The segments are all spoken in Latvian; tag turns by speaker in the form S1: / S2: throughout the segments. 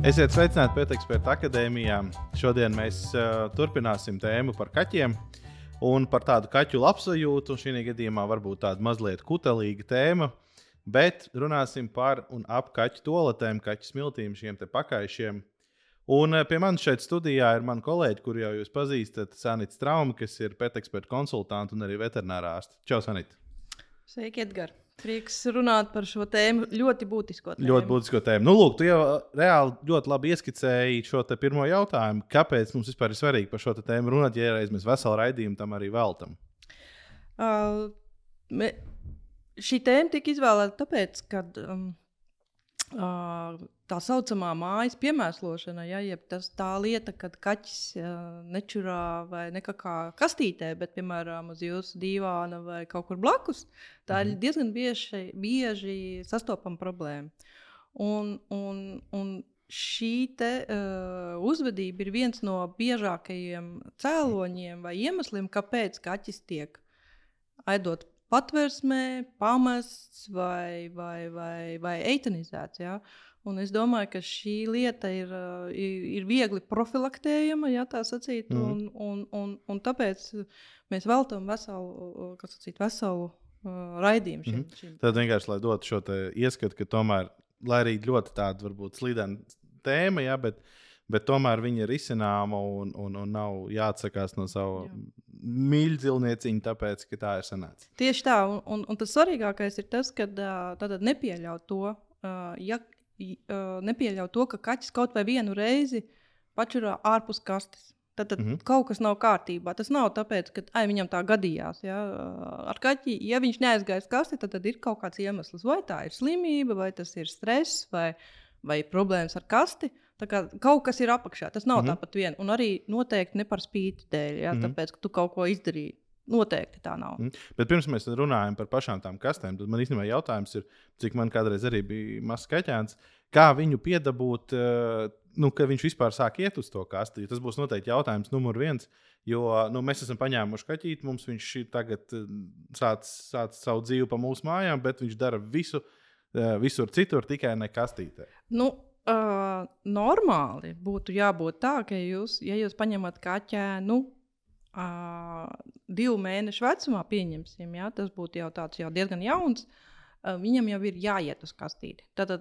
S1: Esiet sveicināti Pēteksperta akadēmijā. Šodien mēs uh, turpināsim tēmu par kaķiem un par tādu kaķu labsajūtu. Šī gadījumā varbūt tāda mazliet kutelīga tēma, bet runāsim par un ap kaķu toaletēm, kaķu smiltīm, šiem pakaišiem. Un uh, pie manis šeit studijā ir mani kolēģi, kuriem jau jūs pazīstat, Sanita Strauma, kas ir Pēteksperta konsultante un arī veterinārārste. Čau, Sanita!
S2: Sveiki, Edgars! Prieks runāt par šo tēmu. Ļoti būtisko tēmu.
S1: Ļoti būtisko tēmu. Nu, lūk, tu jau uh, reāli ļoti labi ieskicēji šo pirmo jautājumu. Kāpēc mums vispār ir svarīgi par šo tēmu runāt, ja reiz mēs veselu raidījumu tam arī veltam?
S2: Uh, me, šī tēma tika izvēlēta tāpēc, ka um, tā saucamā mājas piemērošana, ja jeb tas tā lieta, kad kaķis nečurā vai nekā kastītē, bet, piemēram, uz jūsu dīvāna vai kaut kur blakus, tā ir mhm. diezgan bieži, bieži sastopama problēma. Un, un, un šī te, uh, uzvedība ir viens no biežākajiem cēloņiem vai iemesliem, kāpēc kaķis tiek aidot patversmē, pamests vai, vai, vai, vai eitanizēts. Ja? Un es domāju, ka šī lieta ir, ir, ir viegli profilaktējama, ja tā sacīt, mm. un, un, un, un tāpēc mēs veltam veselu, sacīt, veselu uh, raidījumu šim. Mm. šim.
S1: Tad vienkārši, lai dotu šo ieskatu, ka tomēr, lai arī ļoti tāda varbūt slidena tēma, ja, bet bet tomēr viņa ir izcināma un, un, un nav jāatsakās no sava mīļa dzīvnieciņa, tāpēc, ka tā ir sanāca.
S2: Tieši tā, un, un, un tas svarīgākais ir tas, ka tātad nepieļaut to, ja nepieļaut to, ka kaķis kaut vai vienu reizi pačurā ārpus kastes. Tad, tad mm -hmm. kaut kas nav kārtībā. Tas nav tāpēc, ka ai, viņam tā gadījās. Ja? Ar kaķi, ja viņš neaizgāja uz kasti, tad, tad ir kaut kāds iemesls. Vai tā ir slimība, vai tas ir stress, vai, vai problēmas ar kasti. Kaut kas ir apakšā. Tas nav mm -hmm. tāpat vien. Un arī noteikti ne par spīti dēļ, ja, mm -hmm. tāpēc, ka tu kaut ko izdarīji. Noteikti tā nav. Mm.
S1: Bet pirms mēs runājam par pašām tām kastēm, tad man īstenībā jautājums ir, cik man kādreiz arī bija mazs kaķēns, kā viņu piedabūt, uh, nu, ka viņš vispār sāk iet uz to kasti. Tas būs noteikti jautājums numur viens. Jo nu, mēs esam paņēmuši kaķīti, mums viņš tagad uh, sāc, sāc savu dzīvi pa mūsu mājām, bet viņš dara visu, uh, visur citur, tikai ne kastītē.
S2: Nu, Uh, normāli būtu jābūt tā, ka jūs, ja jūs paņemat kaķēnu uh, divu mēnešu vecumā, pieņemsim, ja, tas būtu jau tāds jau diezgan jauns, uh, viņam jau ir jāiet uz kastīti. Tad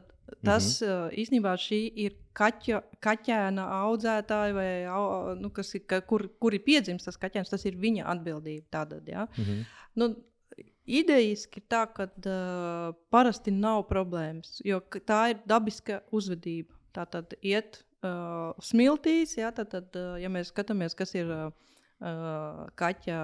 S2: tas mm -hmm. uh, īstenībā ir kaķa, kaķēna audzētāja, vai nu, kas ir, ka, kur, kur ir piedzimis tas kaķēns, tas ir viņa atbildība. Tātad, ja. mm -hmm. nu, Idejiski tā, ka uh, parasti nav problēmas, jo tā ir dabiska uzvedība. Tā tad iet uh, smiltīs, ja, tad, tad, uh, ja mēs skatāmies, kas ir uh, kaķa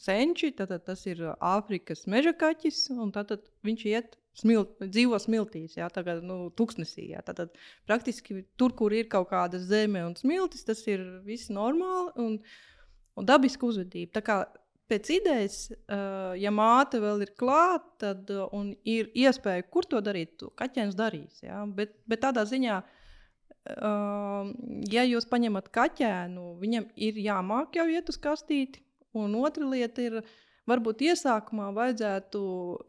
S2: senči, tad, tad tas ir Āfrikas meža kaķis, un tad, tad viņš iet smilt, dzīvo smiltīs, ja, tagad, nu, tuksnesī. Ja, tad, tad praktiski tur, kur ir kaut kāda zeme un smiltis, tas ir viss normāli un, un dabiska uzvedība. Tā kā pēc idejas, uh, ja māte vēl ir klāta, tad uh, ir iespēja, kur to darīt, to kaķēns darīs. Ja? Bet, bet tādā ziņā, uh, ja jūs paņemat kaķēnu, viņam ir jāmāk jau iet uz kastīti. Un otra lieta ir, uh, varbūt iesākumā vajadzētu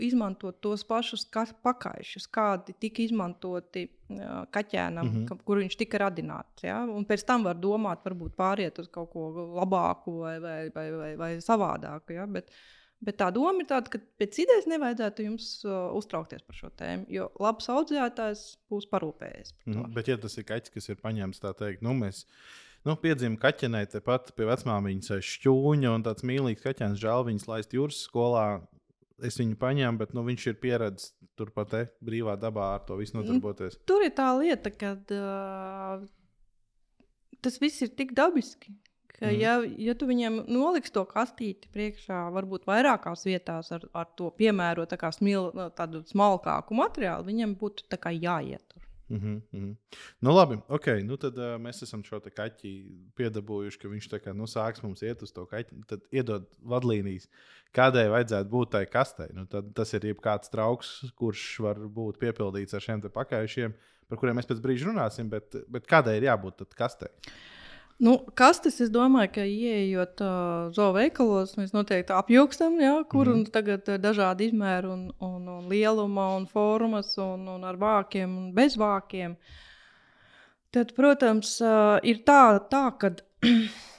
S2: izmantot tos pašus pakāpešus, kādi tika izmantoti kaķēnam, mm -hmm. kur viņš tika radināts. Ja? Un pēc tam var domāt, varbūt pāriet uz kaut ko labāku vai, vai, vai, vai, vai savādāku. Ja? Bet, Bet tā doma ir tāda, ka pēc idejas nevajadzētu jums uh, uztraukties par šo tēmu, jo labs audzētājs būs parūpējies par to.
S1: Mm, bet, ja tas ir kaķis, kas ir paņēmis tā teikt, nu, mēs Nu, piedzima kaķenē, tepat pie vecmāmiņas šķūņa un tāds mīlīgs kaķēns, žēl viņas laist jūras skolā. Es viņu paņēmu, bet nu, viņš ir pieredzējis turpat te, brīvā dabā ar to visu nu, nodarboties.
S2: Tur ir tā lieta, ka uh, tas viss ir tik dabiski. Ka, mm. ja, ja tu viņiem noliksi to kastīti priekšā, varbūt vairākās vietās ar, ar to piemērotu tā smil, tādu smalkāku materiālu, viņam būtu jāiet tur.
S1: Mm -hmm, mm -hmm. Nu, labi, ok. Nu, tad uh, mēs esam šo kaķi piedabūjuši, ka viņš kā, nu, sāks mums iet uz to kaķi. Tad iedod vadlīnijas, kādai vajadzētu būt tai kastei. Nu, tad tas ir jebkāds trauks, kurš var būt piepildīts ar šiem pakāpieniem, par kuriem mēs pēc brīža runāsim. Bet, bet kādai ir jābūt kastei?
S2: Nu, kastes, es domāju, ka ieejot uh, zooveikalos, mēs noteikti apjūgstam, ja, kur mm -hmm. tagad ir dažādi izmēri, un, un, un lieluma, un formas, un, un ar vākiem, un bez vākiem. Tad, protams, ir tā, tā ka,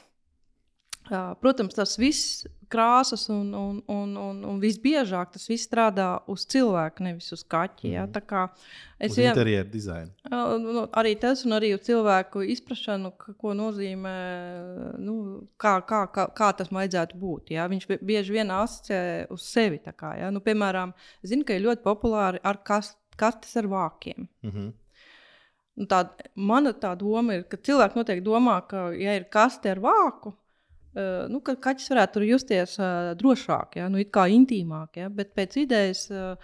S2: protams, tas viss krāsas un, un, un, un, un visbiežāk tas viss strādā uz cilvēku, nevis uz kaķi. Ja?
S1: Mhm.
S2: Tā kā
S1: Es jau interjeru dizainu.
S2: Nu, arī tas, un arī cilvēku izpratšanu, ko nozīmē, nu, kā, kā, kā, kā tas vajadzētu būt. Ja? Viņš bieži vien asociē uz sevi. Kā, ja? nu, piemēram, zinu, ka ir ļoti populāri ar kast, kastes ar vākiem.
S1: Mm -hmm.
S2: Nu, tā, mana tā doma ir, ka cilvēki noteikti domā, ka, ja ir kaste ar vāku, nu, ka kaķis varētu tur justies uh, drošāk, ja? nu, kā intīmāk. Ja? Bet pēc idejas uh,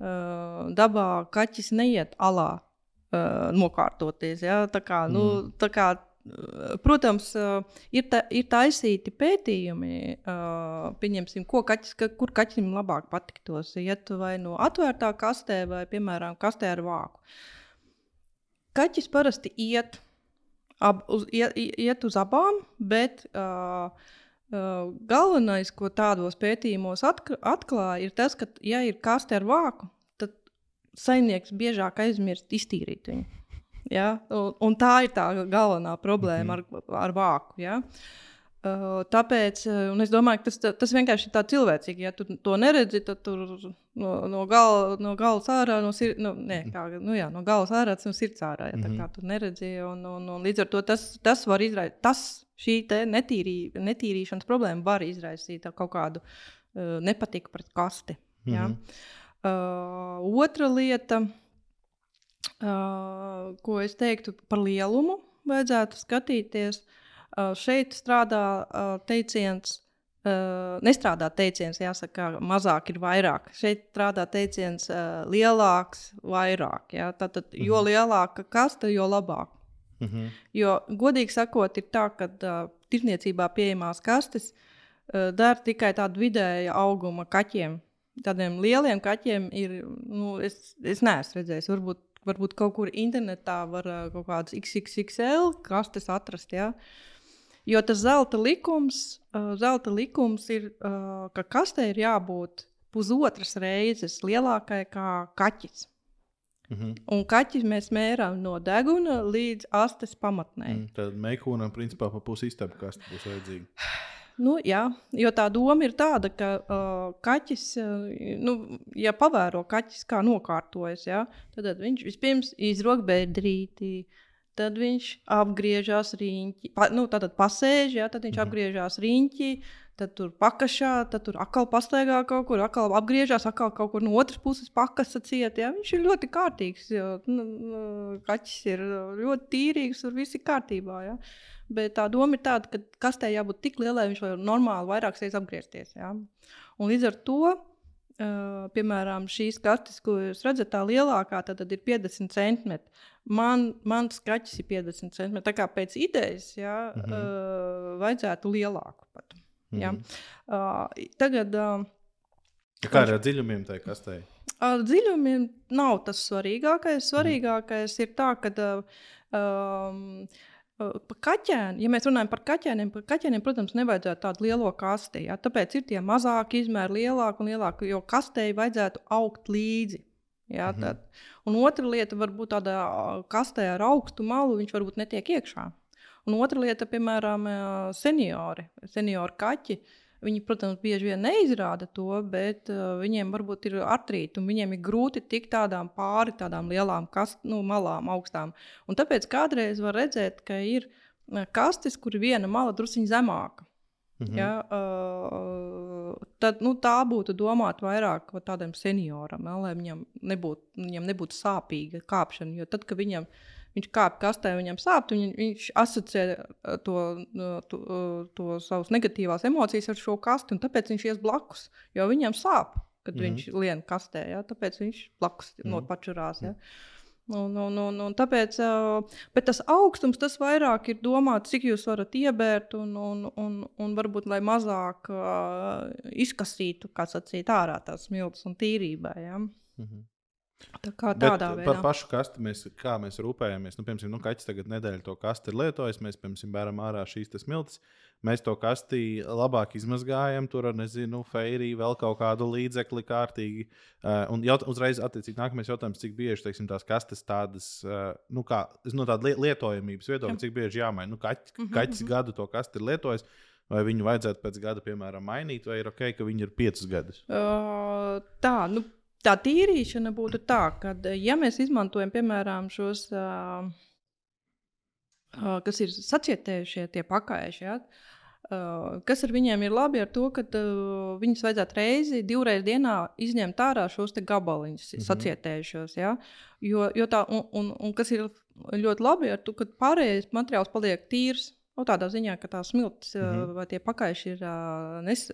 S2: uh, dabā kaķis neiet alā uh, nokārtoties. Ja? Tā kā, nu,
S1: Mm.
S2: tā kā, uh, protams, uh, ir, ta, ir taisīti pētījumi, uh, pieņemsim, ko kaķis, ka, kur kaķim labāk patiktos. Iet vai no atvērtā kastē, vai, piemēram, kastē ar vāku. Kaķis parasti iet, ab, uz, iet, iet uz abām, bet uh, uh, galvenais, ko tādos pētījumos atklāja, ir tas, ka, ja ir kaste ar vāku, tad saimnieks biežāk aizmirst iztīrīt viņu. Ja? Un, un tā ir tā galvenā problēma -hmm. ar, ar vāku. Ja? Uh, tāpēc es domāju, ka tas, tas vienkārši ir tā cilvēcīgi. Ja tu to neredzi, tad tur no, no, gal, no galas ārā, no, sir, no, ne, kā, nu jā, no galas ārā, no sirds ārā. Ja, tā kā tu neredzi, un, un, un līdz ar to tas, tas var izraisīt, tas šī netīrī, netīrīšanas problēma var izraisīt kaut kādu uh, nepatiku pret kasti. Ja? Mm -hmm. uh, otra lieta, uh, ko es teiktu par lielumu, vajadzētu skatīties. Uh, šeit strādā uh, teiciens, uh, nestrādā teiciens, jāsaka, mazāk ir vairāk. Šeit strādā teiciens uh, lielāks, vairāk. Ja? Tātad, jo lielāka kaste, jo labāk.
S1: Mm -hmm.
S2: Jo, godīgi sakot, ir tā, ka uh, tirniecībā pieejamās kastes uh, dara tikai tādu vidēja auguma kaķiem. Tādiem lieliem kaķiem ir, nu, es, es neesmu redzējis, varbūt, varbūt kaut kur internetā var uh, kaut kādas XXXL kastes atrast. Ja? Jo tas zelta likums, uh, zelta likums ir, uh, ka kastē ir jābūt pusotras reizes lielākai kā kaķis.
S1: -hmm.
S2: Un kaķis mēs mērām no deguna līdz astes pamatnē.
S1: Mm, tad meklējumam, principā, pa pusi istabu kaste būs vajadzīga.
S2: Nu, jā, jo tā doma ir tāda, ka uh, kaķis, uh, nu, ja pavēro kaķis, kā nokārtojas, ja, tad, viņš vispirms izrok bedrīti, tad viņš apgriežas riņķi, pa, nu, tad pasēž, ja, tad viņš
S1: Mhm.
S2: apgriežas riņķi, tad tur pakašā, tad tur atkal pastaigā kaut kur, atkal apgriežas, atkal kaut kur no otras puses pakasa ciet. Ja? Viņš ir ļoti kārtīgs, jo nu, nu, kaķis ir ļoti tīrīgs, tur viss ir kārtībā. Ja? Bet tā doma ir tāda, ka kastē jābūt tik lielai, viņš var normāli vairākas reizes apgriezties. Ja? Un līdz ar to, uh, piemēram, šīs kastes, ko jūs redzat, tā lielākā, tad, tad ir 50 centimetri. Man, mans kaķis ir 50 centimetri. Tā kā pēc idejas, ja,
S1: Mhm.
S2: uh, vajadzētu lielāku pat.
S1: Mm? -hmm.
S2: Uh, tagad uh,
S1: Kā ar dziļumiem tai kastē?
S2: ar dziļumiem nav tas svarīgākais. Svarīgākais ir tā, ka uh, um, uh, pa kaķēni, ja mēs runājam par kaķēniem, par kaķēniem, protams, nevajadzētu tādu lielo kasti. Ja? Tāpēc ir tie mazāki izmēri, lielāki un lielāki, jo kastei vajadzētu augt līdzi. Ja,
S1: Mhm.
S2: tad, un otra lieta var būt tāda ā, kastē ar augstu malu, viņš varbūt netiek iekšā. Un otra lieta, piemēram, ā, seniori, seniori kaķi. Viņi, protams, bieži vien neizrāda to, bet uh, viņiem varbūt ir artrīti, un viņiem ir grūti tikt tādām pāri tādām lielām kast, nu, malām, augstām. Un tāpēc kādreiz var redzēt, ka ir ā, kastes, kur ir viena mala drusciņā zemāka.
S1: -hmm.
S2: Ja, uh, tad nu, tā būtu domāta vairāk tādam senioram, ja, lai viņam nebūtu, viņam nebūtu sāpīga kāpšana. Jo tad, kad viņam, viņš kāpj kastē, viņam sāp, viņ, viņš asociē uh, to, uh, to, uh, to savas negatīvās emocijas ar šo kasti, un tāpēc viņš ies blakus, jo viņam sāp. Kad mm
S1: Mhm.
S2: -hmm. viņš lien kastē, ja, tāpēc viņš blakus mm
S1: Mhm.
S2: -hmm. nopačurās. Ja. Un, un, un, un tāpēc, bet tas augstums, tas vairāk ir domāts, cik jūs varat iebērt, un, un, un, un varbūt lai mazāk uh, izkasītu, kā sacīt, ārā tās smilts un tīrībai. Ja?
S1: Mm -hmm.
S2: Tā kā tādā
S1: par
S2: veidā.
S1: pašu kasti mēs, kā mēs rūpējamies. Nu, piemēram, nu, kaķis tagad nedēļu to kasti ir lietojis. Mēs, piemēram, bēram ārā šīs tas miltis. Mēs to kasti labāk izmazgājam, tur ar, nezinu, feiriju, vēl kaut kādu līdzekli kārtīgi. Uh, un jaut, uzreiz, attiecīgi, nākamais jautājums, cik bieži teiksim, tās kastes tādas, uh, nu, kā, no tāda li- lietojamības viedokļa, cik bieži jāmaina. Nu, kaķis,
S2: Mhm,
S1: kaķis
S2: mhm.
S1: gadu to kasti ir lietojis. Vai viņu vajadzētu pēc gada, piemēram, mainīt, vai ir ok, ka viņi ir piecus gadus?
S2: Uh, tā, nu, tā tīrīšana būtu tā, ka, ja mēs izmantojam, piemēram, šos, uh, uh, kas ir sacietējušie, tie pakāpieši, ja, uh, kas ar viņiem ir labi, ar to, ka uh, viņus vajadzētu reizi, divreiz dienā izņemt ārā šos gabaliņus, mm. -hmm. sacietējušos. Ja, jo, jo tā, un, un, un kas ir ļoti labi, ar to, ka pārējais materiāls paliek tīrs. Nu, tādā ziņā, ka tās smilts mm. -hmm. vai tie pakāpieši ir nes,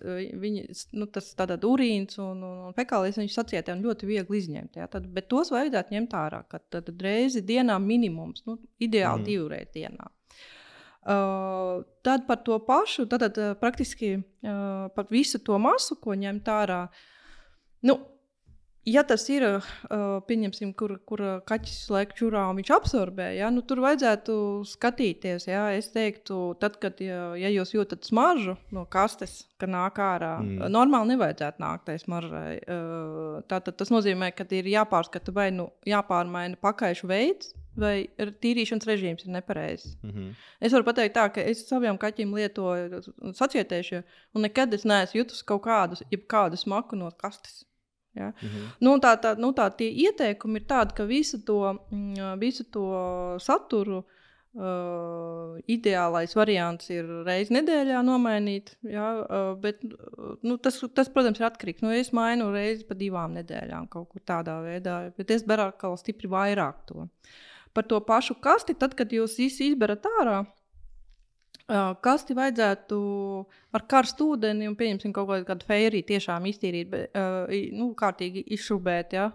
S2: viņi, nu, tas tāds urīns un, un, un fekālijas, viņš sacietē un ļoti viegli izņemt. Ja? Tad, bet tos vajadzētu ņemt ārā, kad tad reizi dienā minimums, nu, ideāli mm. divreiz dienā. Uh, tad par to pašu, tad, tad praktiski uh, par visu to masu, ko ņemt ārā. Nu, Ja tas ir, pieņemsim, kur, kur kaķis laiku čurā un viņš absorbē, ja, nu, tur vajadzētu skatīties. Ja, es teiktu, tad, kad ja, ja jūs jūtat smaržu no kastes, ka nāk ārā,
S1: Mm.
S2: normāli nevajadzētu nākt tai smaržai. Tātad tas nozīmē, ka ir jāpārskata vai nu jāpārmaina pakaišu veids, vai tīrīšanas režīms ir nepareizs.
S1: Mm -hmm.
S2: Es varu pateikt, tā, ka es saviem kaķiem lietoju sacietējušie, un nekad es neesmu jutis kaut kādu, kādu smaku no kastes. Ja?
S1: -hmm.
S2: Nu, tā, tā, nu, tā tie ieteikumi ir tādi, ka visu to, mm, visu to saturu uh, ideālais variants ir reizes nedēļā nomainīt. Ja, uh, bet, uh, nu, tas, tas, protams, ir atkarīgs. Nu, es mainu reizi pa divām nedēļām kaut kur tādā veidā, bet es daru atkal stipri vairāk to. Par to pašu kasti, tad, kad jūs izberat ārā, uh, kasti vajadzētu ar karstu ūdeni un, pieņemsim, kaut kādu feiriju tiešām iztīrīt, bet, nu, kārtīgi izšubēt. Ja?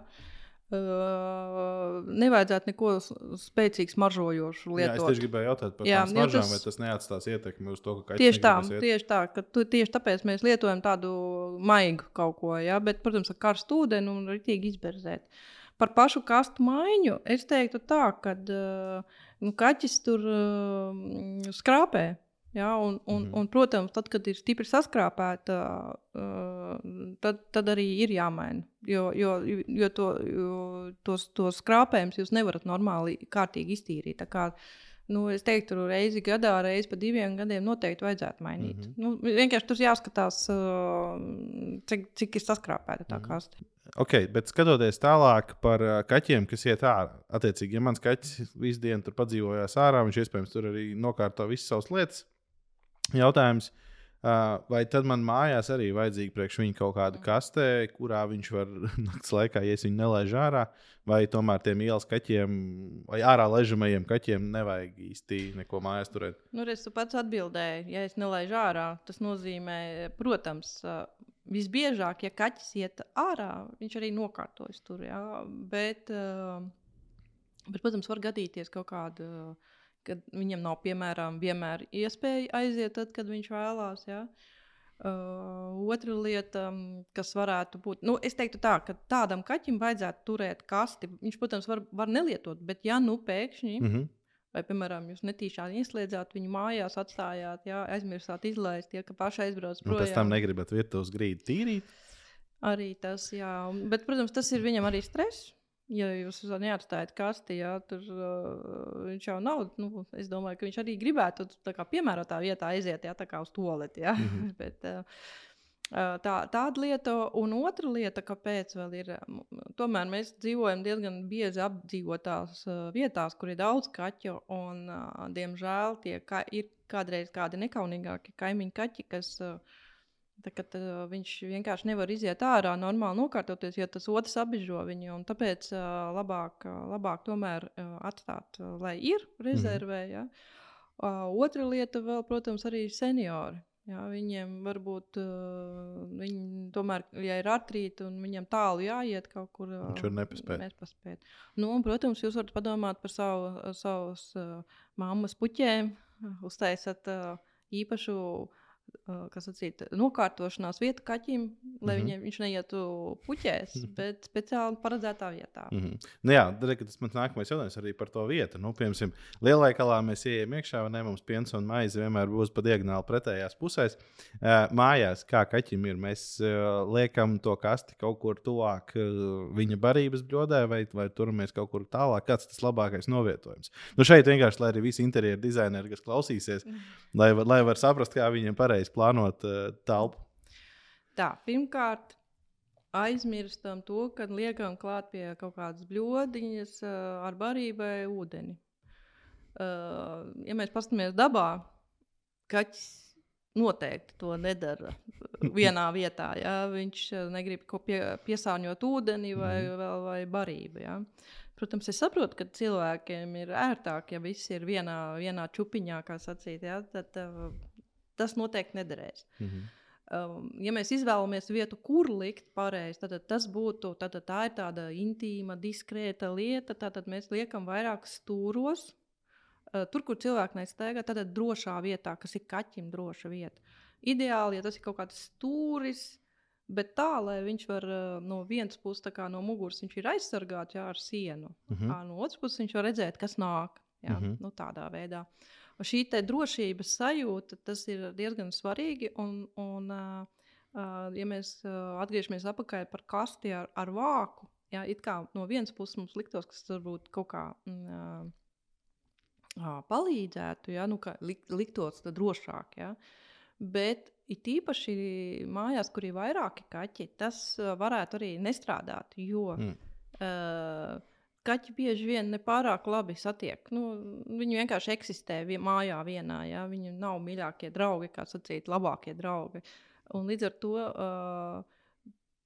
S2: Uh, nevajadzētu neko s- spēcīgi smaržojošu
S1: Jā, es
S2: lietot.
S1: tieši gribēju jautāt par
S2: Jā,
S1: tām
S2: jo
S1: smaržām,
S2: tas-
S1: vai tas neatstās ietekmi uz to, ka
S2: Tieši tā,
S1: iet?
S2: tieši tā, ka tu, tieši tāpēc mēs lietojam tādu maigu kaut ko, ja? bet, protams, ar karstu ūdeni un rītīgi izberzēt. Par pašu kastu maiņu es teiktu tā, ka nu, kaķis tur uh, skrāpē. Ja, un, un,
S1: Mhm.
S2: un, protams, tad, kad ir stipri saskrāpēta, tad, tad arī ir jāmaina. Jo, jo, jo, to, jo tos, tos skrāpējumus jūs nevarat normāli, kārtīgi iztīrīt. Tā Kā, nu, es teiktu, reizi gadā, reizi pa diviem gadiem noteikti vajadzētu mainīt. Mm -hmm. nu, vienkārši tur jāskatās, cik, cik ir saskrāpēta tā
S1: Mhm.
S2: kaste.
S1: Ok, bet skatoties tālāk par kaķiem, kas iet ārā. Attiecīgi, ja mans kaķis visu dienu tur padzīvojās ārā, viņš iespējams tur arī nokārto visas savas lietas. Jautājums, uh, vai tad man mājās arī vajadzīga priekš viņa kaut kāda kaste, kurā viņš var naktas laikā, ja viņu nelaižu ārā, vai tomēr tiem ielas kaķiem vai ārā ležamajiem kaķiem nevajag īsti neko mājās turēt?
S2: Nu, es pats atbildēju, ja es nelaižu ārā, tas nozīmē, protams, uh, visbiežāk, ja kaķis iet ārā, viņš arī nokārtojas tur. Jā, bet, uh, bet, protams, var gadīties kaut kāda, kad viņam nav, piemēram, vienmēr iespēja aiziet, tad, kad viņš vēlās. Jā. Uh, otra lieta, kas varētu būt, nu, es teiktu tā, ka tādam kaķim vajadzētu turēt kasti. Viņš, protams, var, var nelietot, bet ja nu pēkšņi
S1: Mm -hmm.
S2: Vai, piemēram, jūs netīšām ieslēdzāt viņu mājās, atstājāt, jā, aizmirsāt izlaist, ja pašai aizbrauc
S1: Un
S2: projām.
S1: pēc tam negribat virtuves grīdu tīrīt.
S2: Arī tas, jā. Bet, protams, tas ir viņam arī stress. Ja jūs neatstājat kasti, jā, tur uh, viņš jau nav. Nu, es domāju, ka viņš arī gribētu tā kā piemērotā vietā aiziet, jā, tā kā uz toleti. Jā.
S1: Mhm.
S2: Bet, uh, tā, tāda lieta, un otra lieta, kāpēc vēl ir, tomēr mēs dzīvojam diezgan biezi apdzīvotās uh, vietās, kur ir daudz kaķu, un, uh, diemžēl, tie ka, ir kādreiz kādi nekaunīgāki kaimiņu kaķi, kas uh, kad, uh, viņš vienkārši nevar iziet ārā, normāli nokārtoties, jo tas otrs apbežo viņu. Tāpēc uh, labāk, uh, labāk tomēr uh, atstāt, uh, lai ir rezervē. Mm ja. uh, otra lieta, vēl, protams, arī seniori. Jā, viņiem varbūt uh, viņi tomēr, ja ir artrīti un viņam tālu jāiet kaut kur, uh,
S1: Viņš var nepaspēt.
S2: nepaspēt. Nu, un, protams, jūs varat padomāt par savu, savas uh, mammas puķēm, uztaisat uh, īpašu uh, kas atsīt, nokārtošanās vieta kaķim, lai mm. -hmm. viņam, viņš neietu puķēs, bet speciāli paredzētā vietā.
S1: Mm -hmm. nu, jā, re, tas mans nākamais jautājums arī par to vietu. Nu, piemēram, lielveikalā mēs ejam iekšā, un ne mums piens un maize vienmēr būs pa diagonāli pretējās pusēs. Uh, mājās, kā kaķim ir, mēs uh, liekam to kasti kaut kur tuvāk uh, viņa barības bļodē, vai, vai turamies kaut kur tālāk. Kāds tas labākais novietojums? Nu, šeit vienkārši, lai arī visi interjeru dizaineri, kas klausīsies, lai, var- lai var saprast, kā viņiem pareizi plānot uh, telpu.
S2: Tā, pirmkārt, aizmirstam to, ka liekam klāt pie kaut kādas bļodiņas uh, ar barību vai ūdeni. Uh, ja mēs paskatāmies dabā, kaķis noteikti to nedara vienā vietā. Ja? Viņš negrib pie, piesārņot ūdeni vai,
S1: Mhm.
S2: vēl, vai barību. Ja? Protams, es saprotu, ka cilvēkiem ir ērtāk, ja viss ir vienā, vienā čupiņā, kā sacīt. Ja? Tad tas noteikti nederēs.
S1: Mm -hmm.
S2: Um, ja mēs izvēlamies vietu, kur likt pareizi, tad, tas būtu tad, tā ir tāda intīma, diskrēta lieta. Tad mēs liekam vairāk stūros. Uh, tur, kur cilvēki nestaigā, tad ir drošā vietā, kas ir kaķim droša vieta. Ideāli, ja tas ir kaut kāds stūris, bet tā, lai viņš var uh, no vienas puses, kā no muguras, viņš ir aizsargāts jā, ar sienu. Mm. No otras puses, viņš var redzēt, kas nāk. Jā, mm. -hmm. nu, tādā veidā. Un šī drošības sajūta tas ir diezgan svarīgi. Un, un, ja mēs atgriežamies atpakaļ par kasti ar, ar vāku, jā, it kā no vienas puses mums liktos, ka tas varbūt kaut kā mm, palīdzētu, ja, nu, liktos drošāk. Ja. Bet it īpaši mājās, kur ir vairāki kaķi, tas varētu arī nestrādāt. Jo
S1: Mm.
S2: uh, kaķi bieži vien nepārāk labi satiek. Nu, viņi vienkārši eksistē vi- mājā vienā. Ja? Viņi nav mīļākie draugi, kā sacīt, labākie draugi. Un līdz ar to uh,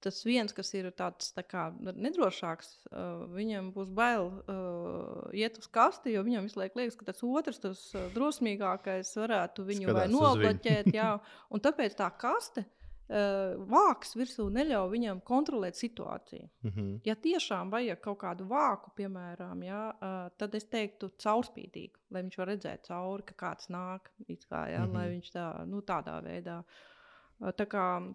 S2: tas viens, kas ir tāds tā kā, nedrošāks, uh, viņam būs bail uh, iet uz kasti, jo viņam visu laiku liekas, ka tas otrs, tas drosmīgākais, varētu viņu
S1: Skatās
S2: vai
S1: uz viņu.
S2: nobloķēt. jā. Un tāpēc tā kaste. Uh, vāks virsū neļauj viņam kontrolēt situāciju.
S1: Mm -hmm.
S2: Ja tiešām vajag kaut kādu vāku, piemēram, ja, uh, tad es teiktu, caurspīdīgu, lai viņš var redzēt cauri, ka kāds nāk. Kā, ja, mm
S1: Mhm.
S2: -hmm. Lai viņš tā, nu, tādā veidā. Uh, tā kā,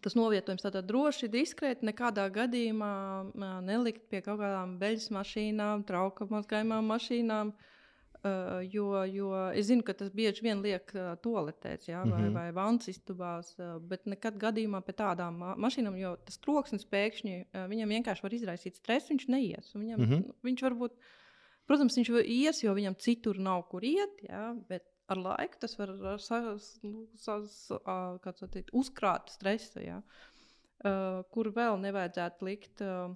S2: tas novietojums tādā droši, diskrēti, nekādā gadījumā nelikt pie kaut kādām beļģes mašīnām, trauka mazgājumām mašīnām. Uh, jo, jo es zinu, ka tas bieži vien liek uh, toaletēs ja, vai, mm. -hmm. vai vannas istubās, uh, bet nekad gadījumā pie tādām ma mašīnām, jo tas troksnis pēkšņi uh, viņam vienkārši var izraisīt stresu, viņš neies. Viņam, mm. -hmm. Viņš varbūt, protams, viņš ies, jo viņam citur nav kur iet, ja, bet ar laiku tas var uh, sa, nu, sa, sa, uh, kā sacīt, uzkrāt stresu, ja, uh, kur vēl nevajadzētu likt. Uh,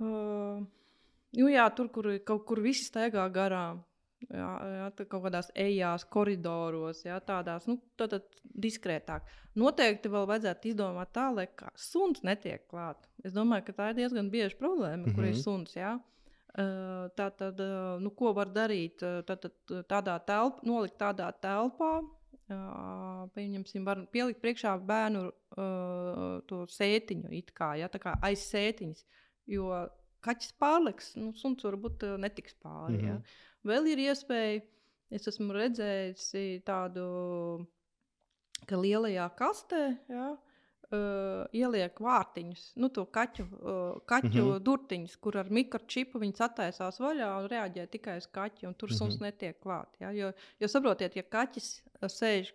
S2: uh, Nu, jā, tur, kur kaut kur viss staigā garām. Jā, jā, kaut kādās ejās, koridoros, jā, tādās nu, tā, tā, diskrētāk. Noteikti vēl vajadzētu izdomāt tā, lai suns netiek klāt. Es domāju, ka tā ir diezgan bieža problēma, mm -hmm. kur ir
S1: Mhm.
S2: suns. Jā. Tā tad, nu, ko var darīt? Tā, tad, tādā telpā, nolikt tādā telpā, pieņemsim, var pielikt priekšā bērnu to sētiņu, it kā, ja, tā kā aiz sētiņas. Jo kaķis pārliks, nu, suns varbūt uh, netiks pāri. Mm -hmm. ja.
S1: Mhm.
S2: Vēl ir iespēja, es esmu redzējis tādu, ka lielajā kastē ja, uh, ieliek vārtiņus, nu, to kaķu, uh, kaķu mm
S1: Mhm.
S2: -hmm. durtiņus, kur ar mikročipu viņas attaisās vaļā un reaģē tikai uz kaķi, un tur suns mm
S1: Mhm.
S2: -hmm. netiek klāt. Ja, jo, jo saprotiet, ja kaķis uh, sēž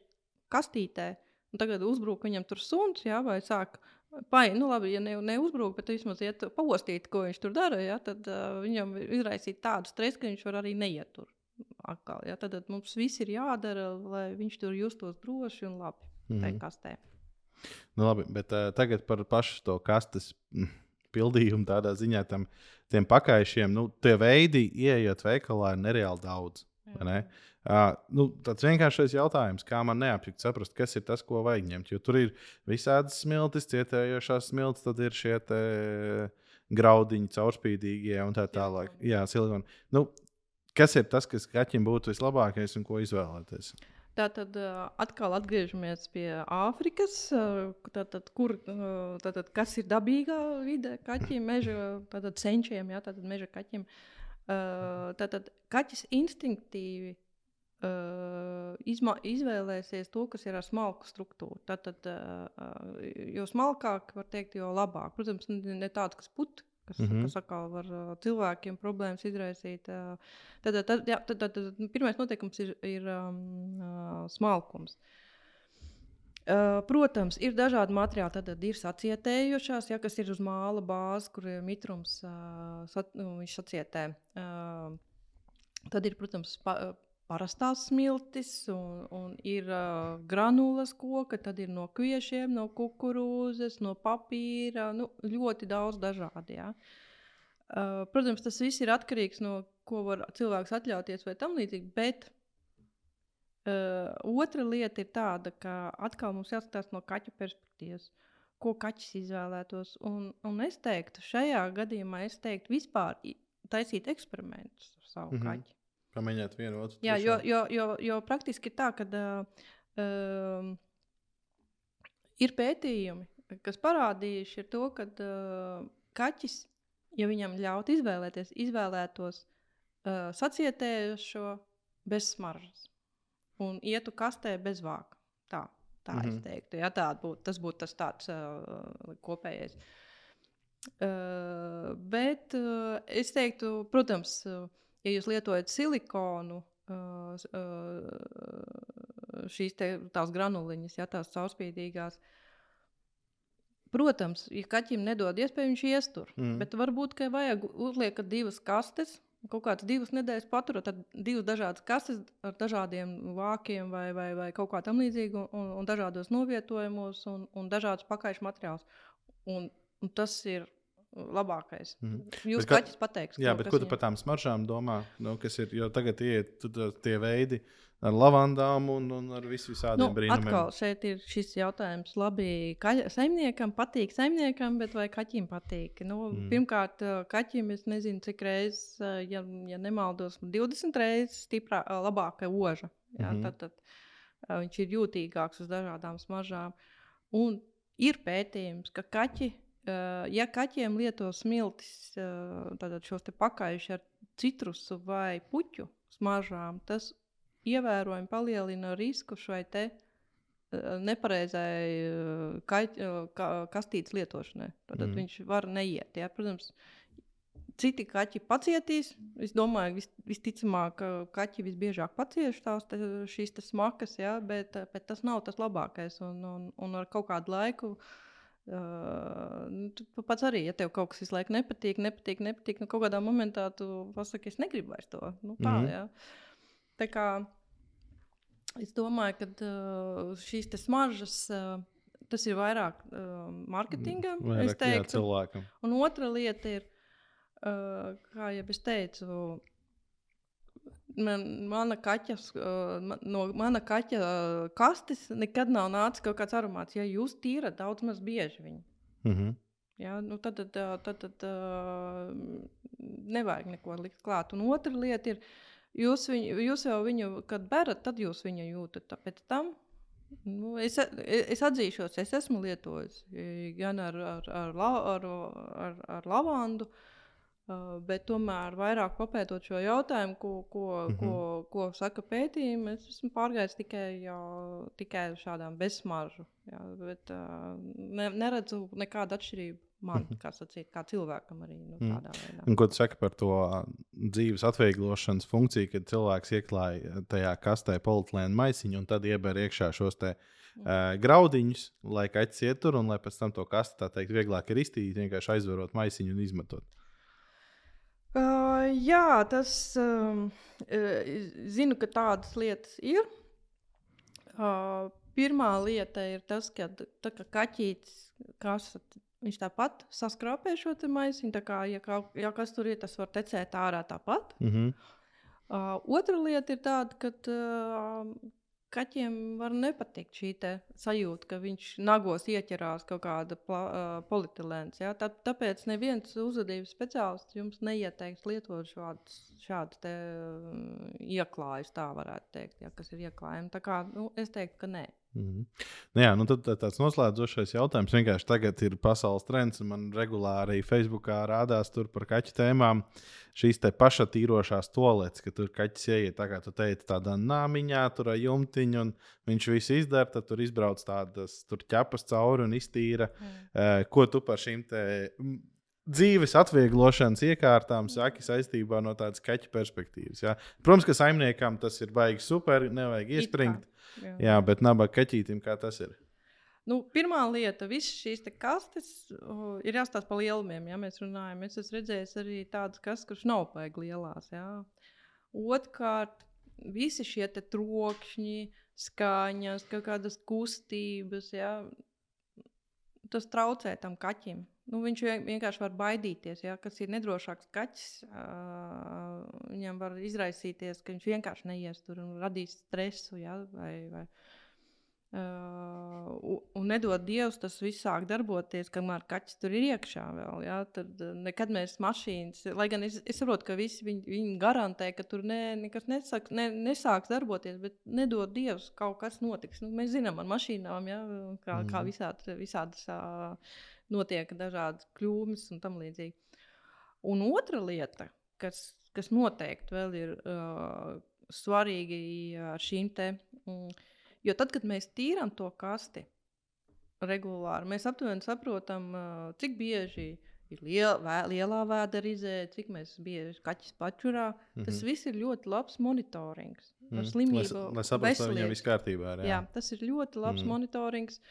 S2: kastītē, un tagad uzbruk viņam tur suns, ja, vai sāk Pai, nu labi, ja ne, neuzbrūk, bet vismaz iet pavostīt, ko viņš tur dara, ja, tad uh, viņam izraisīt tādu stresu, ka viņš var arī neiet tur. Atkal, ja, tad, tad mums viss ir jādara, lai viņš tur justos droši un labi. Mm -hmm.
S1: Mhm.
S2: kastē.
S1: Nu, labi, bet uh, tagad par pašu to kastes mm, pildījumu tādā ziņā tam tiem pakāpieniem. Nu, tie veidi, ieejot veikalā, ir nereāli daudz. Ne? Uh, nu, tāds vienkāršs jautājums, kā man neapjūgt, saprast, kas ir tas, ko vajag ņemt. Jo tur ir visādas smiltis, cietējošās smiltis, tad ir šie te graudiņi, caurspīdīgie un tā tālāk. Jā, silikoni. Nu, kas ir tas, kas kaķim būtu vislabākais un ko izvēlēties?
S2: Tā tad atkal atgriežamies pie Āfrikas, tātad, kur, tātad, kas ir dabīgā vide kaķiem, meža senčiem, jā, tātad meža kaķiem. Tātad kaķis instinktīvi izma, izvēlēsies to, kas ir ar smalku struktūru. Tad, tad jo smalkāk, var teikt, jo labāk. Protams, ne, ne tāds, kas put, kas, mm -hmm. kas atkal var cilvēkiem problēmas izraisīt. Tad, tad, jā, tad, tad, tad pirmais noteikums ir, ir um, smalkums. Uh, protams, ir dažādi materiāli. Tad, tad ir sacietējušās, ja, kas ir uz māla bāzes, kur ir mitrums, uh, sat, nu, sacietē. Uh, tad ir, protams, pa, parastās smiltis, un, un ir uh, granulas koka, tad ir no kviešiem, no kukurūzas, no papīra. Nu, ļoti daudz dažādu. Ja. Uh, protams, tas viss ir atkarīgs no tā, ko var cilvēks atļauties vai tam līdzīgi. Bet uh, otra lieta ir tāda, ka atkal mums jāskatās no kaķa perspektīvas. Ko kaķis izvēlētos. Un, un es teiktu, šajā gadījumā es teiktu, vispār taisīt eksperimentus ar savu mm -hmm. kaķi.
S1: Pamēģināt vienu otru.
S2: Jā, jo, jo, jo, jo praktiski ir tā, ka uh, ir pētījumi, kas parādījuši to, ka uh, kaķis, ja viņam ļaut izvēlēties, izvēlētos uh, sacietējušo bez smaržas un ietu kastē bez vāka. Tā, tā mm -hmm. es mhm. teiktu. Ja, būt, tas būtu tas tāds uh, kopējais. Uh, bet uh, es teiktu, protams, uh, ja jūs lietojat silikonu, šīs te, tās granuliņas, ja tās caurspīdīgās. Protams, ja kaķim nedod iespēju, viņš iestur. Mm. Bet varbūt, ka vajag uzliekt divas kastes, kaut kādas divas nedēļas paturot, tad divas dažādas kastes ar dažādiem vākiem vai, vai, vai kaut kā tam līdzīgu, un, un dažādos novietojumos, un, un dažādas pakaišu materiālus. Un, un tas ir labākais. Mm. Jūs kā, kaķis pateiks.
S1: Jā, bet ko tu par tām smaržām domā? Nu, kas ir, jo tagad iet tie veidi ar lavandām un, un ar visu visādiem nu, brīnumiem.
S2: Atkal šeit ir šis jautājums. Labi, kaļa, saimniekam patīk saimniekam, bet vai kaķim patīk? Nu, mm. Pirmkārt, kaķim es nezinu, cik reizes, ja, ja nemaldos, 20 reizes stiprā, labāka oža. Jā, mm -hmm. tad, tad viņš ir jūtīgāks uz dažādām smaržām. Un ir pētījums, ka kaķi ja kaķiem lieto smiltis, tad šos pakāpienas ar citrusu vai puķu smaržām, tas ievērojami palielina risku šai te nepareizai kastītes lietošanai. Tad mm. viņš var neiet. Ja? Protams, citi kaķi pacietīs. Es domāju, vis, visticamāk, ka kaķi visbiežāk pacieš tās te, šīs te smakas, ja? bet, bet tas nav tas labākais. Un, un, un ar kaut kādu laiku uh, Uh, pats arī, ja tev kaut kas visu laiku nepatīk, nepatīk, nepatīk, nu kaut kādā momentā tu pasaki, es negribu vairs to. Nu, tā, mm -hmm. Jā. tā kā es domāju, ka uh, šīs smaržas. Uh, Tas ir vairāk uh, mārketingam,
S1: vairāk, teiktu, jā, cilvēkam.
S2: Un otra lieta ir, uh, kā jau es teicu, Man, mana kaķa, no mana kaķa kastes nekad nav nācis kaut kāds aromāts. Ja jūs tīrat daudz maz bieži viņu. Mm -hmm. Ja, nu tad, tad, tad, tad nevajag neko likt klāt. Un otra lieta ir, jūs, viņu, jūs jau viņu, kad berat, tad jūs viņu jūtat. Pēc tam nu, es, es atzīšos, es esmu lietojis gan ar, ar, ar, ar, ar, ar lavandu. Uh, bet tomēr vairāk papētot šo jautājumu, ko, ko, mm -hmm. ko, ko saka pētījumi, es esmu pārgājis tikai, jau, tikai uz šādām bezsmaržu. Jā, bet uh, ne, neredzu nekādu atšķirību man, mm -hmm. kā, sacīt, kā cilvēkam arī nu,
S1: tādā mm. veidā. Un, ko tu saki par to dzīves atvieglošanas funkciju, kad cilvēks ieklāja tajā kastē politlēnu maisiņu un tad ieber iekšā šos te. Uh, graudiņus, lai kaķis ietur, un lai pēc tam to kastu tā teikt, vieglāk ir iztīrīt, vienkārši aizverot maisiņu un izmetot.
S2: Uh, jā, tas um, zinu, ka tādas lietas ir. Uh, pirmā lieta ir tas, ka tā, ka kaķītis, kas viņš tāpat saskrāpē šo maisiņu, tā kā ja, kā, ja kas tur ir, tas var tecēt ārā tāpat. Mm -hmm. uh, otra lieta ir tāda, ka uh, kaķiem var nepatikt šī sajūta, ka viņš nagos ieķerās kaut kāda uh, polietilēns. Ja? Tā, tāpēc neviens uzvedības speciālists jums neieteiks lietot šādus šādu te, uh, ieklājus, tā varētu teikt, ja, kas ir ieklājumi. Tā kā nu, es teiktu, ka nē.
S1: Mm nu, jā, nu tad tā, tāds noslēdzošais jautājums. Vienkārši tagad ir pasaules trends, un man regulāri Facebookā rādās par kaķu tēmām šīs te pašatīrošās toaletes, ka tur kaķis ieiet, tā kā tu teici, tādā nāmiņā, tur ar jumtiņu, un viņš visu izdara, tad tur izbrauc tādas tur ķepas cauri un iztīra. Mm. Uh, ko tu par šīm te dzīves atvieglošanas iekārtām saki saistībā no tādas kaķa perspektīvas. Ja? Protams, ka saimniekam tas ir baigi super, nevajag iespringt. Jā. jā, bet nabaga kaķītim kā tas ir?
S2: Nu, pirmā lieta, visas šīs kastes uh, ir jāstāsta par lielumiem. Ja mēs runājam, es esmu redzējis arī tādas kastes, kuras nav baigi lielās. Ja. Otrkārt, visi šie trokšņi, skaņas, kādas kustības, ja, tas traucē tam kaķim. Nu, viņš vienkārši var baidīties. Ja, kas ir nedrošāks kaķis, uh, viņam var izraisīties, ka viņš vienkārši neies tur un radīs stresu. Ja, vai, vai, Uh, un nedod Dievs, tas viss sāk darboties, kamēr kaķis tur ir iekšā. Vēl, ja? Tad nekad mēs mašīnas, lai gan es, es saprotu, ka visi viņi, viņi garantē, ka tur ne, nekas nesak, ne, nesāks darboties, bet nedod Dievs, kaut kas notiks. Nu, mēs zinām, ar mašīnām, ja? kā, mm. kā mhm. visādi, visādas. Uh, notiek dažādas kļūmes un tam līdzīgi. Un otra lieta, kas, kas noteikti vēl ir uh, svarīgi ar šīm te, mm, jo tad, kad mēs tīram to kasti regulāri, mēs aptuveni saprotam, uh, cik bieži ir liel, vē, lielā vēderizē, cik mēs bieži kaķis pačurā. Mm -hmm. Tas viss ir ļoti labs monitorings. Mm. -hmm. Slimību,
S1: lai, lai saprastu, ka viņam viss kārtībā ir. Jā.
S2: jā, tas ir ļoti labs mm. -hmm. monitorings.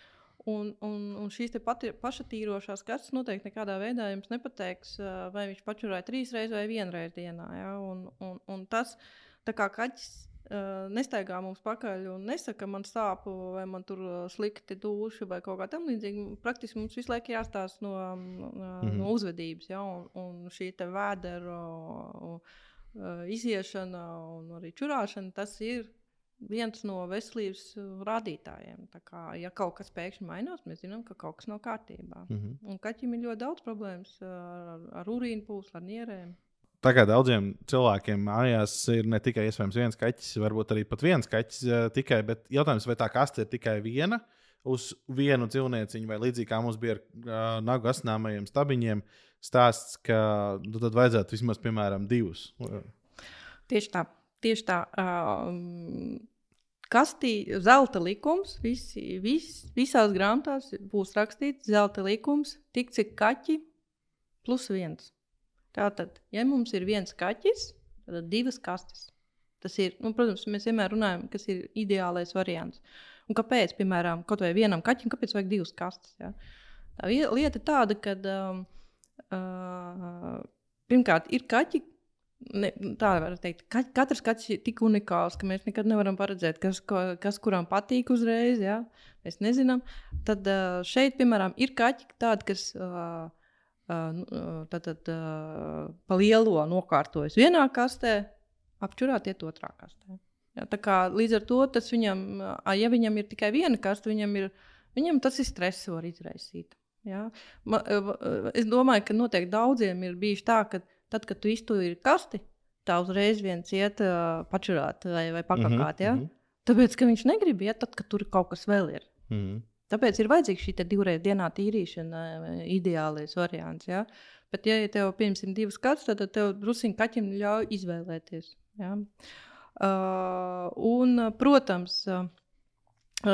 S2: Un, un, un šīs pati, pašatīrošās kartes noteikti nekādā veidā jums nepateiks, vai viņš pačurāja trīs reizes vai vienu reizi dienā. Ja? Un, un, un tas, kā kaķis uh, nestaigā mums pakaļ un nesaka, man sāp, vai man tur slikti duši vai kaut kā tamlīdzīga. Praktiski mums visu laiku jāstāsta no, no, mm -hmm. no uzvedības, ja? un, un šī vēdera uh, iziešana un arī čurāšana, tas ir viens no veselības uh, rādītājiem. Tā kā, ja kaut kas pēkšņi mainās, mēs zinām, ka kaut kas nav kārtībā. Mm -hmm. Un kaķim ir ļoti daudz problēmas uh, ar, ar urīnu pūslu, ar nierēm.
S1: Tā kā daudziem cilvēkiem mājās ir ne tikai iespējams viens kaķis, varbūt arī pat viens kaķis uh, tikai, bet jautājums, vai tā kaste ir tikai viena uz vienu dzīvnieciņu, vai līdzīgi kā mums bija ar uh, nagu asnāmajiem stabiņiem, stāsts, ka nu, tad vajadzētu vismaz, piemēram, divus.
S2: Tieši tā. Tieši tā. Uh, kastī zelta likums, visi, vis, visās grāmatās būs rakstīts zelta likums, tik cik kaķi plus viens. Tātad, ja mums ir viens kaķis, tad divas kastes. Tas ir, nu, protams, mēs vienmēr runājam, kas ir ideālais variants. Un kāpēc, piemēram, kaut vai vienam kaķim, kāpēc vajag divas kastes? Ja? Tā lieta ir tāda, ka um, uh, pirmkārt ir kaķi, Ne, tā var teikt, ka katrs kaķis ir tik unikāls, ka mēs nekad nevaram paredzēt, kas, ko, kas kuram patīk uzreiz. Ja? Mēs nezinām. Tad šeit, piemēram, ir kaķi tādi, kas tātad, pa lielo nokārtojas vienā kastē, apčurāt iet otrā kastē. Ja, kā, līdz ar to tas viņam, ja viņam ir tikai viena kaste, viņam, ir, viņam tas ir stress var izraisīt. Ja? Ma, es domāju, ka noteikti daudziem ir bijis tā, ka Tad, kad tu izturi kasti, tā uzreiz viens iet uh, pačurāt vai, vai pakakāt. Mm -hmm. ja? Mhm. Tāpēc, ka viņš negrib iet, tad, kad tur kaut kas vēl ir. Mm -hmm. Tāpēc ir vajadzīga šī divreiz dienā tīrīšana, ideālais variants. Ja? Bet, ja tev pieņemsim divas katus, tad tev druskuļi kaķim ļauj izvēlēties. Ja? Uh, un, protams, uh,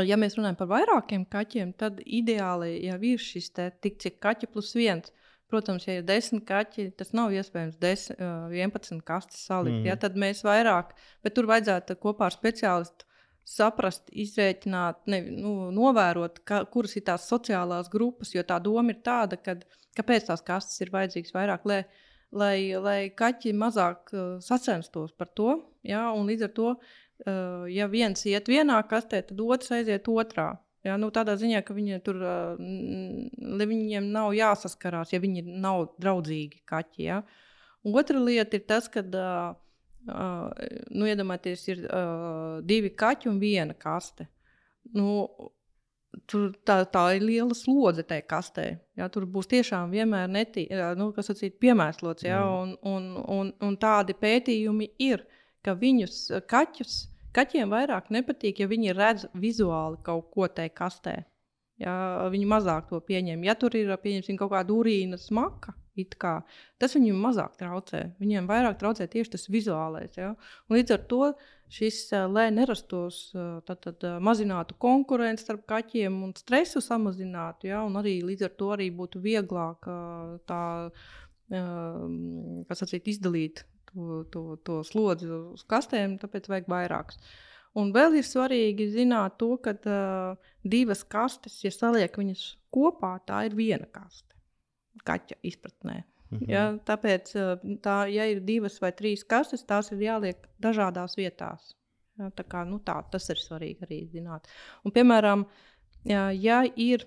S2: ja mēs runājam par vairākiem kaķiem, tad ideāli jau ir šis te, tik cik kaķi plus viens. Protams, ja ir desmit kaķi, tas nav iespējams des, 11 kastes salikt. Mm. Ja, tad mēs vairāk, bet tur vajadzētu kopā ar speciālistu saprast, izrēķināt, ne, nu, novērot, ka, kuras ir tās sociālās grupas. Jo tā doma ir tāda, ka kāpēc tās kastes ir vajadzīgas vairāk, lai, lai, lai kaķi mazāk uh, sacenstos par to. Ja, un līdz ar to, uh, ja viens iet vienā kastē, tad otrs aiziet otrā. Ja, nu, tādā ziņā, ka viņi tur, viņiem nav jāsaskarās, ja viņi nav draudzīgi kaķi. Ja. Otra lieta ir tas, ka, uh, nu, iedomājieties, ir uh, divi kaķi un viena kaste. Nu, tur tā, tā ir liela slodze tajā kastē. Ja, tur būs tiešām vienmēr netī, nu, sacīt, piemērslots. Ja, un, un, un, un tādi pētījumi ir, ka viņus kaķus Kaķiem vairāk nepatīk, ja viņi redz vizuāli kaut ko tajā kastē. Ja, viņi mazāk to pieņem. Ja tur ir kaut kāda urīna smaka, kā, tas viņiem mazāk traucē. Viņiem vairāk traucē tieši tas vizuālais. Ja? Un līdz ar to šis, lai nerastos, tad, tad mazinātu konkurenci starp kaķiem un stresu samazinātu, ja? un arī līdz ar to arī būtu vieglāk tā, sacīt, izdalīt to, to, to slodzi uz kastēm, tāpēc vajag vairākus. Un vēl ir svarīgi zināt to, ka uh, divas kastes, ja saliek viņas kopā, tā ir viena kaste. Kaķa izpratnē. -hmm. ja, tāpēc, tā, ja ir divas vai trīs kastes, tās ir jāliek dažādās vietās. Ja, tā kā, nu, tā, tas ir svarīgi arī zināt. Un, piemēram, ja, ja ir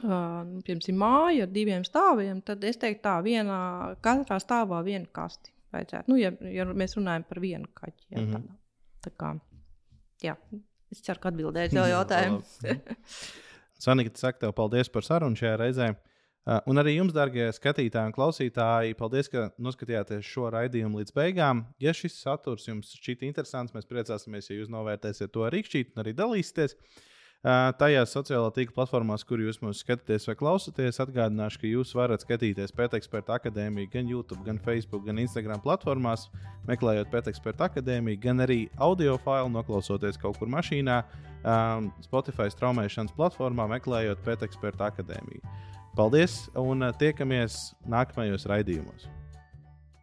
S2: uh, piemēram, māja ar diviem stāviem, tad es teiktu, tā vienā, katrā stāvā viena kasti. Vajadzētu. Nu, ja, ja mēs runājam par vienu kaķi. Ja, mm -hmm. tā, tā kā, Jā, es ceru, ka atbildēju šo jautājumu.
S1: Sanika, saka tev paldies par sarunu šajā reizē. Uh, un arī jums, darbie skatītāji un klausītāji, paldies, ka noskatījāties šo raidījumu līdz beigām. Ja šis saturs jums šķiet interesants, mēs priecāsimies, ja jūs novērtēsiet to arī šķīt un arī dalīsieties. Tajās sociālā tīkla platformās, kur jūs mūs skatāties vai klausāties, atgādināšu, ka jūs varat skatīties Pēteksperta akadēmiju gan YouTube, gan Facebook, gan Instagram platformās, meklējot Pēteksperta akadēmiju, gan arī audio failu noklausoties kaut kur mašīnā, Spotify straumēšanas platformā, meklējot Pēteksperta akadēmiju. Paldies un tiekamies nākamajos raidījumos!